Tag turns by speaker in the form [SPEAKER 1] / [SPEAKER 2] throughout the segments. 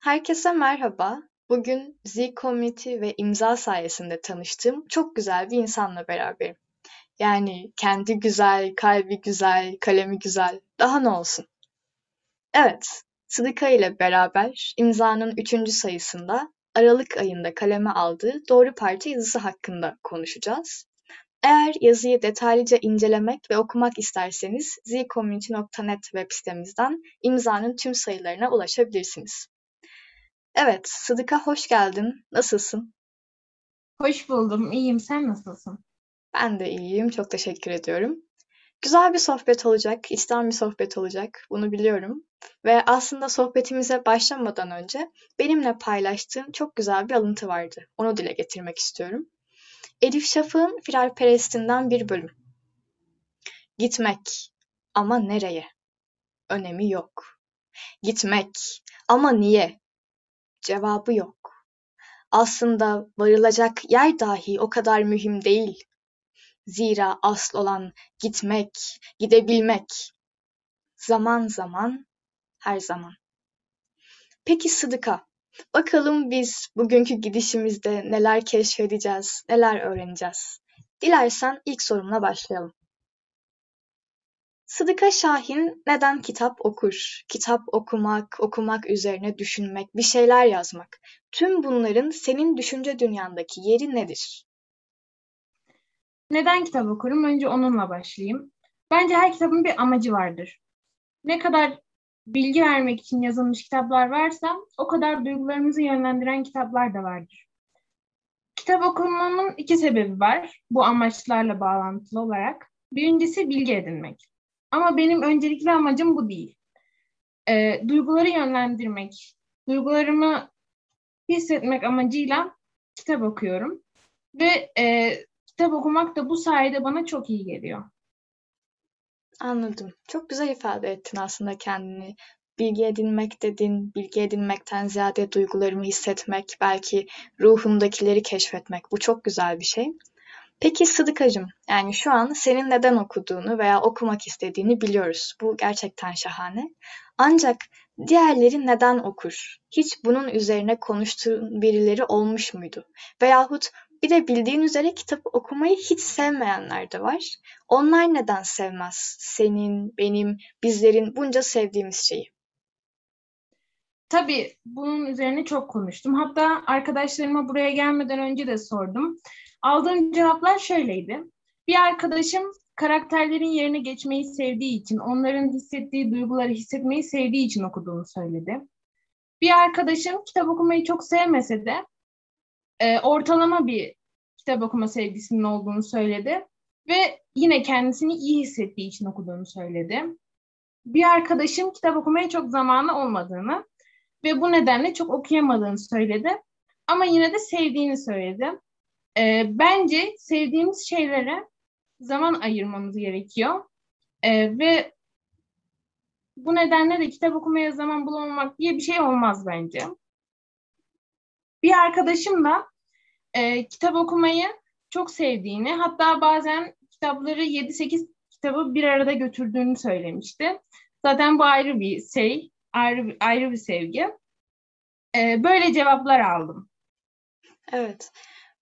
[SPEAKER 1] Herkese merhaba. Bugün Z Community ve imza sayesinde tanıştığım çok güzel bir insanla beraberim. Yani kendi güzel, kalbi güzel, kalemi güzel. Daha ne olsun? Evet, Sıdıka ile beraber imzanın üçüncü sayısında Aralık ayında kaleme aldığı Doğru Parça yazısı hakkında konuşacağız. Eğer yazıyı detaylıca incelemek ve okumak isterseniz zcommunity.net web sitemizden imzanın tüm sayılarına ulaşabilirsiniz. Evet, Sıdıka hoş geldin. Nasılsın?
[SPEAKER 2] Hoş buldum. İyiyim. Sen nasılsın?
[SPEAKER 1] Ben de iyiyim. Çok teşekkür ediyorum. Güzel bir sohbet olacak, içten bir sohbet olacak. Bunu biliyorum. Ve aslında sohbetimize başlamadan önce benimle paylaştığın çok güzel bir alıntı vardı. Onu dile getirmek istiyorum. Elif Şafak'ın Firarperestinden bir bölüm. Gitmek ama nereye? Önemi yok. Gitmek ama niye? Cevabı yok. Aslında varılacak yer dahi o kadar mühim değil. Zira asıl olan gitmek, gidebilmek. Zaman zaman, her zaman. Peki Sıdıka, bakalım biz bugünkü gidişimizde neler keşfedeceğiz, neler öğreneceğiz? Dilersen ilk sorumla başlayalım. Sıdıka Şahin neden kitap okur? Kitap okumak, okumak üzerine düşünmek, bir şeyler yazmak. Tüm bunların senin düşünce dünyandaki yeri nedir?
[SPEAKER 2] Neden kitap okurum? Önce onunla başlayayım. Bence her kitabın bir amacı vardır. Ne kadar bilgi vermek için yazılmış kitaplar varsa o kadar duygularımızı yönlendiren kitaplar da vardır. Kitap okumamın iki sebebi var bu amaçlarla bağlantılı olarak. Birincisi bilgi edinmek. Ama benim öncelikli amacım bu değil. E, duyguları yönlendirmek, duygularımı hissetmek amacıyla kitap okuyorum. Ve e, kitap okumak da bu sayede bana çok iyi geliyor.
[SPEAKER 1] Anladım. Çok güzel ifade ettin aslında kendini. Bilgi edinmek dedin, bilgi edinmekten ziyade duygularımı hissetmek, belki ruhumdakileri keşfetmek. Bu çok güzel bir şey. Peki Sıdıkacığım, yani şu an senin neden okuduğunu veya okumak istediğini biliyoruz. Bu gerçekten şahane. Ancak diğerleri neden okur? Hiç bunun üzerine konuştuğun birileri olmuş muydu? Veyahut bir de bildiğin üzere kitap okumayı hiç sevmeyenler de var. Onlar neden sevmez? Senin, benim, bizlerin bunca sevdiğimiz şeyi.
[SPEAKER 2] Tabii bunun üzerine çok konuştum. Hatta arkadaşlarıma buraya gelmeden önce de sordum. Aldığım cevaplar şöyleydi. Bir arkadaşım karakterlerin yerine geçmeyi sevdiği için, onların hissettiği duyguları hissetmeyi sevdiği için okuduğunu söyledi. Bir arkadaşım kitap okumayı çok sevmese de e, ortalama bir kitap okuma sevgisinin olduğunu söyledi ve yine kendisini iyi hissettiği için okuduğunu söyledi. Bir arkadaşım kitap okumaya çok zamanı olmadığını ve bu nedenle çok okuyamadığını söyledi. Ama yine de sevdiğini söyledi. E, bence sevdiğimiz şeylere zaman ayırmamız gerekiyor. E, ve bu nedenle de kitap okumaya zaman bulamamak diye bir şey olmaz bence. Bir arkadaşım da e, kitap okumayı çok sevdiğini, hatta bazen kitapları 7-8 kitabı bir arada götürdüğünü söylemişti. Zaten bu ayrı bir şey, ayrı, ayrı bir sevgi. E, böyle cevaplar aldım.
[SPEAKER 1] Evet.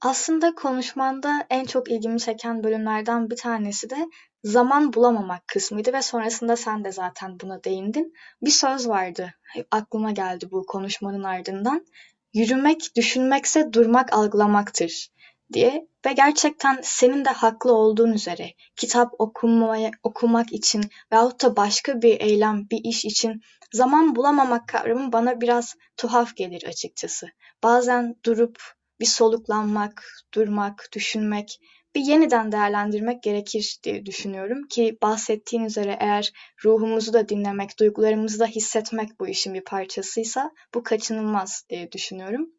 [SPEAKER 1] Aslında konuşmanda en çok ilgimi çeken bölümlerden bir tanesi de zaman bulamamak kısmıydı ve sonrasında sen de zaten buna değindin. Bir söz vardı, aklıma geldi bu konuşmanın ardından. Yürümek, düşünmekse durmak algılamaktır diye ve gerçekten senin de haklı olduğun üzere kitap okumaya, okumak için veyahut da başka bir eylem, bir iş için zaman bulamamak kavramı bana biraz tuhaf gelir açıkçası. Bazen durup bir soluklanmak, durmak, düşünmek, bir yeniden değerlendirmek gerekir diye düşünüyorum ki bahsettiğin üzere eğer ruhumuzu da dinlemek, duygularımızı da hissetmek bu işin bir parçasıysa bu kaçınılmaz diye düşünüyorum.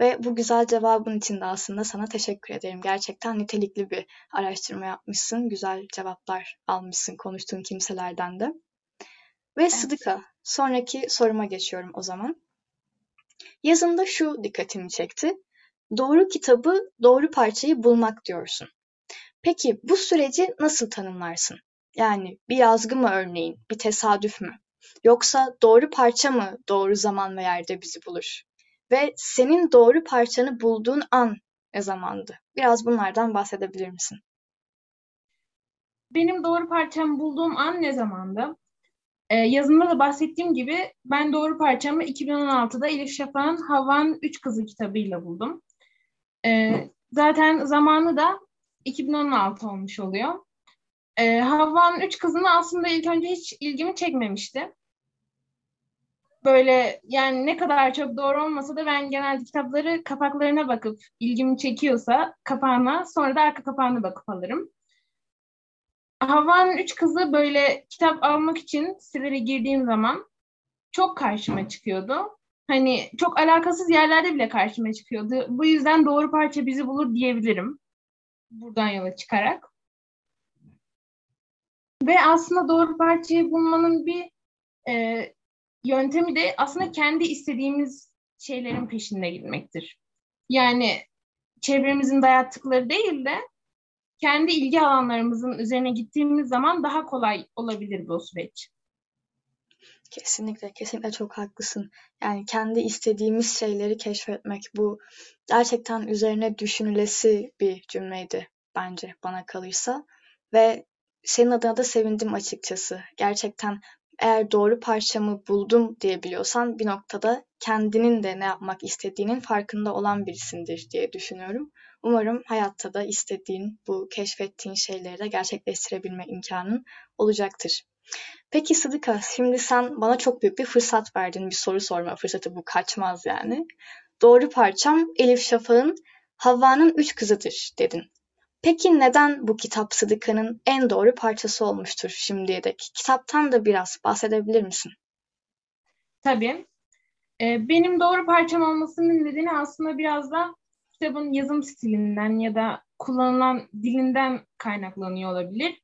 [SPEAKER 1] Ve bu güzel cevabın için de aslında sana teşekkür ederim. Gerçekten nitelikli bir araştırma yapmışsın. Güzel cevaplar almışsın konuştuğun kimselerden de. Ve evet. Sıdıka, sonraki soruma geçiyorum o zaman. Yazında şu dikkatimi çekti. Doğru kitabı, doğru parçayı bulmak diyorsun. Peki bu süreci nasıl tanımlarsın? Yani bir yazgı mı örneğin, bir tesadüf mü? Yoksa doğru parça mı doğru zaman ve yerde bizi bulur? Ve senin doğru parçanı bulduğun an ne zamandı? Biraz bunlardan bahsedebilir misin?
[SPEAKER 2] Benim doğru parçamı bulduğum an ne zamandı? Ee, yazımda da bahsettiğim gibi ben doğru parçamı 2016'da Elif Şafak'ın Havan Üç Kızı kitabıyla buldum. Ee, zaten zamanı da 2016 olmuş oluyor. Ee, Havva'nın üç kızını aslında ilk önce hiç ilgimi çekmemişti. Böyle yani ne kadar çok doğru olmasa da ben genelde kitapları kapaklarına bakıp ilgimi çekiyorsa kapağına sonra da arka kapağına bakıp alırım. Havva'nın üç kızı böyle kitap almak için sitelere girdiğim zaman çok karşıma çıkıyordu. Hani çok alakasız yerlerde bile karşıma çıkıyordu. Bu yüzden doğru parça bizi bulur diyebilirim. Buradan yola çıkarak. Ve aslında doğru parçayı bulmanın bir e, yöntemi de aslında kendi istediğimiz şeylerin peşinde gitmektir. Yani çevremizin dayattıkları değil de kendi ilgi alanlarımızın üzerine gittiğimiz zaman daha kolay olabilir bu süreç.
[SPEAKER 1] Kesinlikle, kesinlikle çok haklısın. Yani kendi istediğimiz şeyleri keşfetmek bu gerçekten üzerine düşünülesi bir cümleydi bence bana kalırsa. Ve senin adına da sevindim açıkçası. Gerçekten eğer doğru parçamı buldum diyebiliyorsan bir noktada kendinin de ne yapmak istediğinin farkında olan birisindir diye düşünüyorum. Umarım hayatta da istediğin, bu keşfettiğin şeyleri de gerçekleştirebilme imkanın olacaktır. Peki Sıdıka, şimdi sen bana çok büyük bir fırsat verdin. Bir soru sorma fırsatı bu kaçmaz yani. Doğru parçam Elif Şafak'ın Havva'nın Üç Kızıdır dedin. Peki neden bu kitap Sıdıka'nın en doğru parçası olmuştur şimdiye dek? Kitaptan da biraz bahsedebilir misin?
[SPEAKER 2] Tabii. Ee, benim doğru parçam olmasının nedeni aslında biraz da kitabın yazım stilinden ya da kullanılan dilinden kaynaklanıyor olabilir.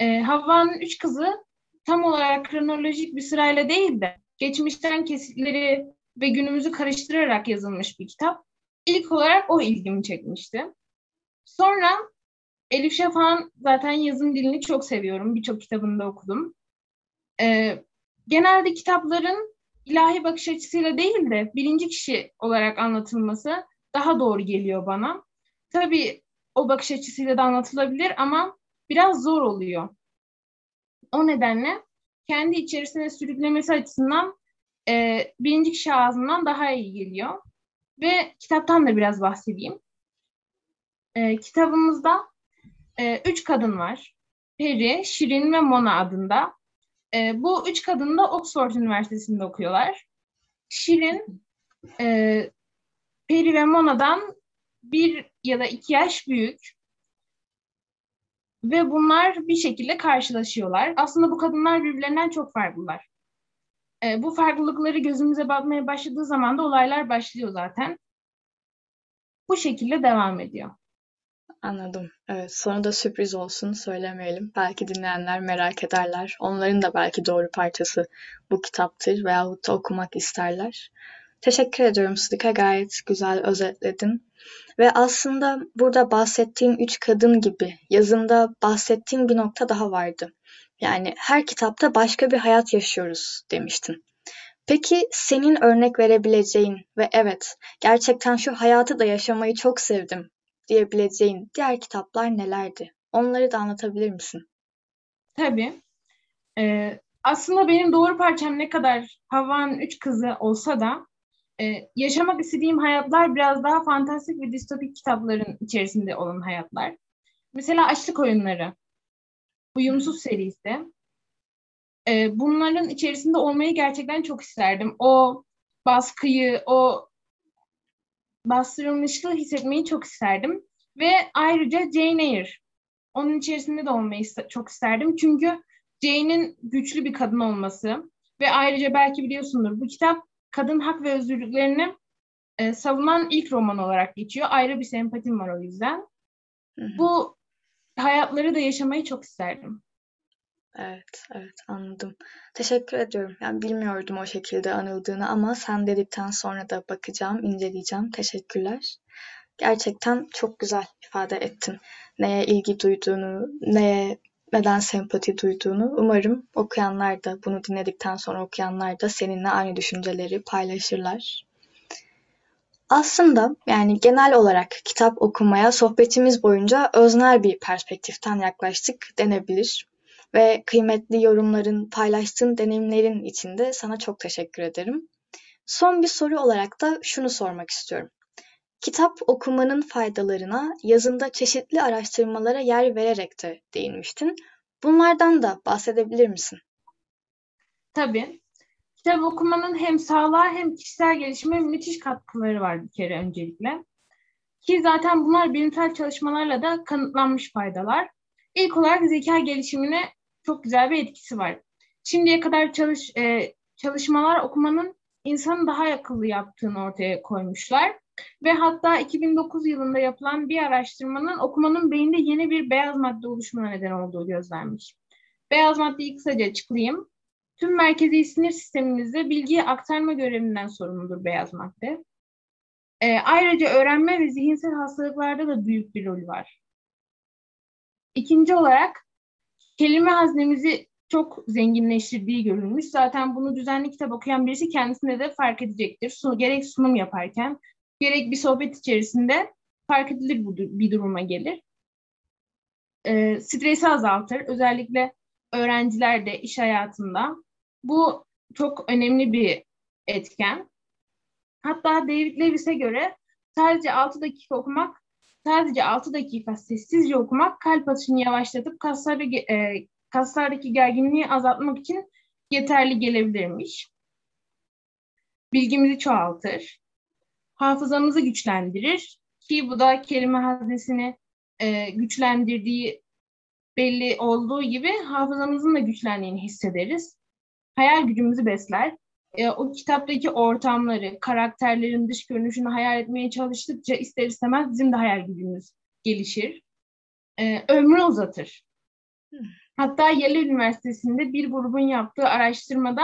[SPEAKER 2] Ee, Havva'nın üç kızı tam olarak kronolojik bir sırayla değil de geçmişten kesitleri ve günümüzü karıştırarak yazılmış bir kitap. İlk olarak o ilgimi çekmişti. Sonra Elif Şafak'ın zaten yazım dilini çok seviyorum. Birçok kitabını da okudum. Ee, genelde kitapların ilahi bakış açısıyla değil de birinci kişi olarak anlatılması daha doğru geliyor bana. Tabii o bakış açısıyla da anlatılabilir ama biraz zor oluyor. O nedenle kendi içerisine sürüklemesi açısından e, birinci kişi ağzından daha iyi geliyor. Ve kitaptan da biraz bahsedeyim. E, kitabımızda e, üç kadın var. Peri, Şirin ve Mona adında. E, bu üç kadın da Oxford Üniversitesi'nde okuyorlar. Şirin, e, Peri ve Mona'dan bir ya da iki yaş büyük. Ve bunlar bir şekilde karşılaşıyorlar. Aslında bu kadınlar birbirlerinden çok farklılar. E, bu farklılıkları gözümüze batmaya başladığı zaman da olaylar başlıyor zaten. Bu şekilde devam ediyor.
[SPEAKER 1] Anladım. Evet, sonu da sürpriz olsun söylemeyelim. Belki dinleyenler merak ederler. Onların da belki doğru parçası bu kitaptır veyahut da okumak isterler. Teşekkür ediyorum Sıdıka. Gayet güzel özetledin. Ve aslında burada bahsettiğin üç kadın gibi yazında bahsettiğin bir nokta daha vardı. Yani her kitapta başka bir hayat yaşıyoruz demiştin. Peki senin örnek verebileceğin ve evet gerçekten şu hayatı da yaşamayı çok sevdim diyebileceğin diğer kitaplar nelerdi? Onları da anlatabilir misin?
[SPEAKER 2] Tabii. Ee, aslında benim doğru parçam ne kadar Havva'nın üç kızı olsa da e, yaşamak istediğim hayatlar biraz daha fantastik ve distopik kitapların içerisinde olan hayatlar. Mesela Açlık Oyunları, Uyumsuz serisi. E, bunların içerisinde olmayı gerçekten çok isterdim. O baskıyı, o bastırılmışlığı hissetmeyi çok isterdim. Ve ayrıca Jane Eyre. Onun içerisinde de olmayı çok isterdim. Çünkü Jane'in güçlü bir kadın olması ve ayrıca belki biliyorsundur bu kitap kadın hak ve özgürlüklerini e, savunan ilk roman olarak geçiyor. Ayrı bir sempatim var o yüzden. Hı hı. Bu hayatları da yaşamayı çok isterdim.
[SPEAKER 1] Evet, evet anladım. Teşekkür ediyorum. Yani bilmiyordum o şekilde anıldığını ama sen dedikten sonra da bakacağım, inceleyeceğim. Teşekkürler. Gerçekten çok güzel ifade ettin. Neye ilgi duyduğunu, neye neden sempati duyduğunu. Umarım okuyanlar da bunu dinledikten sonra okuyanlar da seninle aynı düşünceleri paylaşırlar. Aslında yani genel olarak kitap okumaya sohbetimiz boyunca öznel bir perspektiften yaklaştık denebilir. Ve kıymetli yorumların, paylaştığın deneyimlerin için de sana çok teşekkür ederim. Son bir soru olarak da şunu sormak istiyorum. Kitap okumanın faydalarına yazında çeşitli araştırmalara yer vererek de değinmiştin. Bunlardan da bahsedebilir misin?
[SPEAKER 2] Tabii. Kitap okumanın hem sağlığa hem kişisel gelişime müthiş katkıları var bir kere öncelikle. Ki zaten bunlar bilimsel çalışmalarla da kanıtlanmış faydalar. İlk olarak zeka gelişimine çok güzel bir etkisi var. Şimdiye kadar çalış, e, çalışmalar okumanın insanı daha akıllı yaptığını ortaya koymuşlar. Ve hatta 2009 yılında yapılan bir araştırmanın okumanın beyinde yeni bir beyaz madde oluşumuna neden olduğu gözlenmiş. Beyaz maddeyi kısaca açıklayayım. Tüm merkezi sinir sistemimizde bilgiyi aktarma görevinden sorumludur beyaz madde. E, ayrıca öğrenme ve zihinsel hastalıklarda da büyük bir rolü var. İkinci olarak kelime haznemizi çok zenginleştirdiği görülmüş. Zaten bunu düzenli kitap okuyan birisi kendisinde de fark edecektir. Gerek sunum yaparken, gerek bir sohbet içerisinde fark edilir bu bir duruma gelir. E, stresi azaltır. Özellikle öğrencilerde, iş hayatında. Bu çok önemli bir etken. Hatta David Lewis'e göre sadece 6 dakika okumak, sadece 6 dakika sessizce okumak kalp atışını yavaşlatıp kasları, e, kaslardaki gerginliği azaltmak için yeterli gelebilirmiş. Bilgimizi çoğaltır. Hafızamızı güçlendirir ki bu da kelime haznesini e, güçlendirdiği belli olduğu gibi hafızamızın da güçlendiğini hissederiz. Hayal gücümüzü besler. E, o kitaptaki ortamları, karakterlerin dış görünüşünü hayal etmeye çalıştıkça ister istemez bizim de hayal gücümüz gelişir. E, ömrü uzatır. Hatta Yale Üniversitesi'nde bir grubun yaptığı araştırmada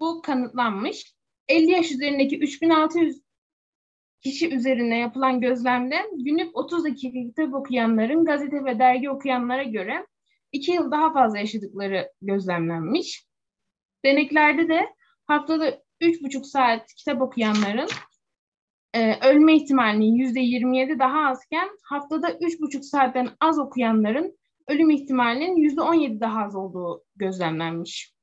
[SPEAKER 2] bu kanıtlanmış. 50 yaş üzerindeki 3600 kişi üzerine yapılan gözlemde günlük 30 dakika kitap okuyanların gazete ve dergi okuyanlara göre 2 yıl daha fazla yaşadıkları gözlemlenmiş. Deneklerde de haftada 3,5 saat kitap okuyanların e, ölme ihtimalinin %27 daha azken haftada 3,5 saatten az okuyanların ölüm ihtimalinin %17 daha az olduğu gözlemlenmiş.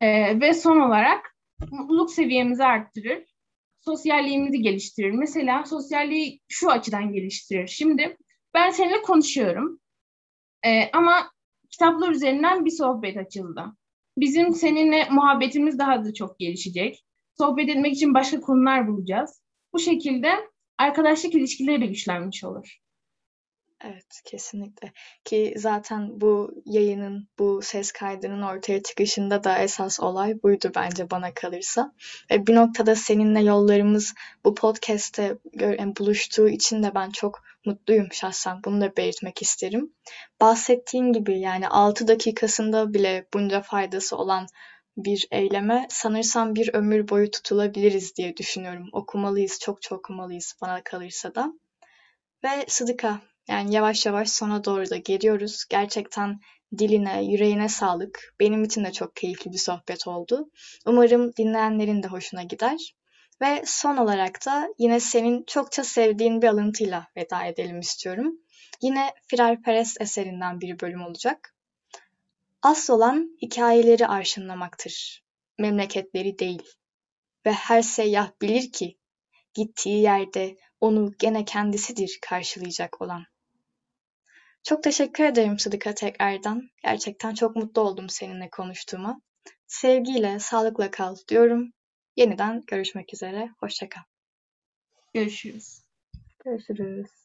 [SPEAKER 2] E, ve son olarak mutluluk seviyemizi arttırır, sosyalliğimizi geliştirir. Mesela sosyalliği şu açıdan geliştirir. Şimdi ben seninle konuşuyorum e, ama kitaplar üzerinden bir sohbet açıldı. Bizim seninle muhabbetimiz daha da çok gelişecek. Sohbet etmek için başka konular bulacağız. Bu şekilde arkadaşlık ilişkileri de güçlenmiş olur.
[SPEAKER 1] Evet, kesinlikle. Ki zaten bu yayının, bu ses kaydının ortaya çıkışında da esas olay buydu bence bana kalırsa. Ve bir noktada seninle yollarımız bu podcast'te buluştuğu için de ben çok mutluyum şahsen. Bunu da belirtmek isterim. Bahsettiğin gibi yani 6 dakikasında bile bunca faydası olan bir eyleme sanırsam bir ömür boyu tutulabiliriz diye düşünüyorum. Okumalıyız, çok çok okumalıyız bana kalırsa da. Ve Sıdıka, yani yavaş yavaş sona doğru da geliyoruz. Gerçekten diline, yüreğine sağlık. Benim için de çok keyifli bir sohbet oldu. Umarım dinleyenlerin de hoşuna gider. Ve son olarak da yine senin çokça sevdiğin bir alıntıyla veda edelim istiyorum. Yine Firar Perest eserinden bir bölüm olacak. Asıl olan hikayeleri arşınlamaktır. Memleketleri değil. Ve her seyyah bilir ki gittiği yerde onu gene kendisidir karşılayacak olan. Çok teşekkür ederim Sıdıka tekrardan. Gerçekten çok mutlu oldum seninle konuştuğuma. Sevgiyle, sağlıkla kal diyorum. Yeniden görüşmek üzere. Hoşça kal.
[SPEAKER 2] Görüşürüz.
[SPEAKER 1] Görüşürüz.